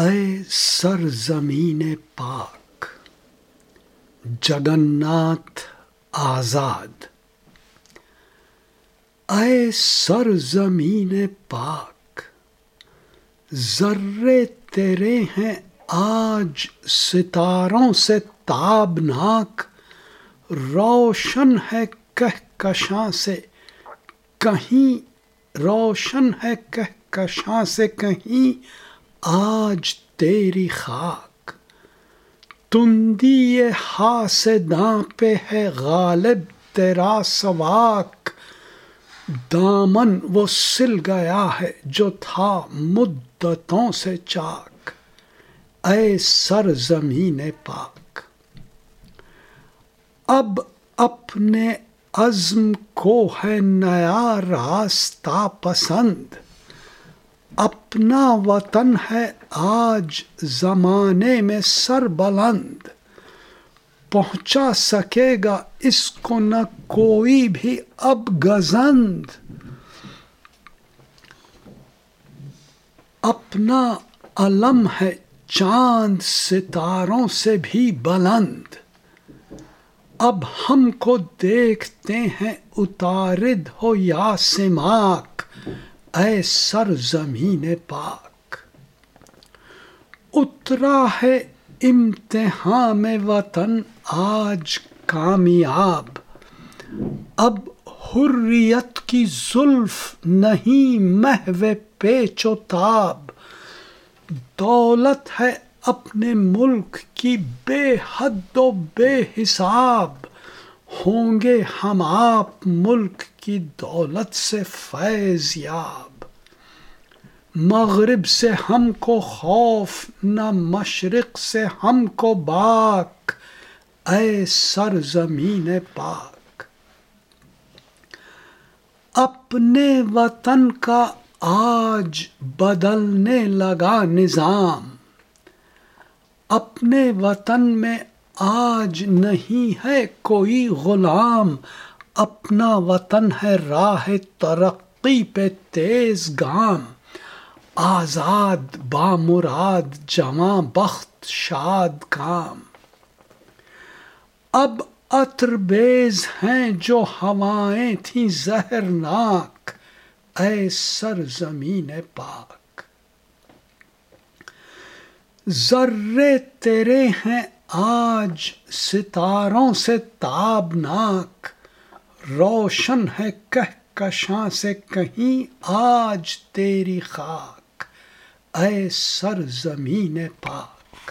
اے سر زمین پاک جگناتھ آزاد۔ اے سر زمین پاک، ذرے تیرے ہیں آج ستاروں سے تابناک، روشن ہے کہکشاں سے کہیں، روشن ہے کہکشاں سے کہیں آج تیری خاک تندی حاسداں پہ ہے غالب تیرا سواک۔ دامن وہ سل گیا ہے جو تھا مدتوں سے چاک۔ اے سر زمین پاک، اب اپنے عزم کو ہے نیا راستہ پسند۔ اپنا وطن ہے آج زمانے میں سر بلند پہنچا سکے گا اس کو نہ کوئی بھی اب گزند۔ اپنا علم ہے چاند ستاروں سے بھی بلند۔ اب ہم کو دیکھتے ہیں اتارد ہو یا سماک اے سر زمین پاک، اترا ہے امتحان میں وطن آج کامیاب۔ اب حریت کی زلف نہیں، محو پیچ و تاب۔ دولت ہے اپنے ملک کی بے حد و بے حساب۔ ہوں گے ہم آپ ملک کی دولت سے فیض یاب۔ مغرب سے ہم کو خوف، نہ مشرق سے ہم کو باک۔ اے سر زمین پاک۔ اپنے وطن کا آج بدلنے لگا نظام۔ اپنے وطن میں آج نہیں ہے کوئی غلام، اپنا وطن ہے راہ ترقی پہ تیز گام۔ آزاد، بامراد، جمع بخت، شاد کام۔ اب عطر بیز ہیں جو ہوائیں تھیں زہرناک اے سر زمین پاک۔ ذرے تیرے ہیں آج ستاروں سے تابناک، روشن ہے کہکشاں سے کہیں آج تیری خاک، اے سر زمین پاک۔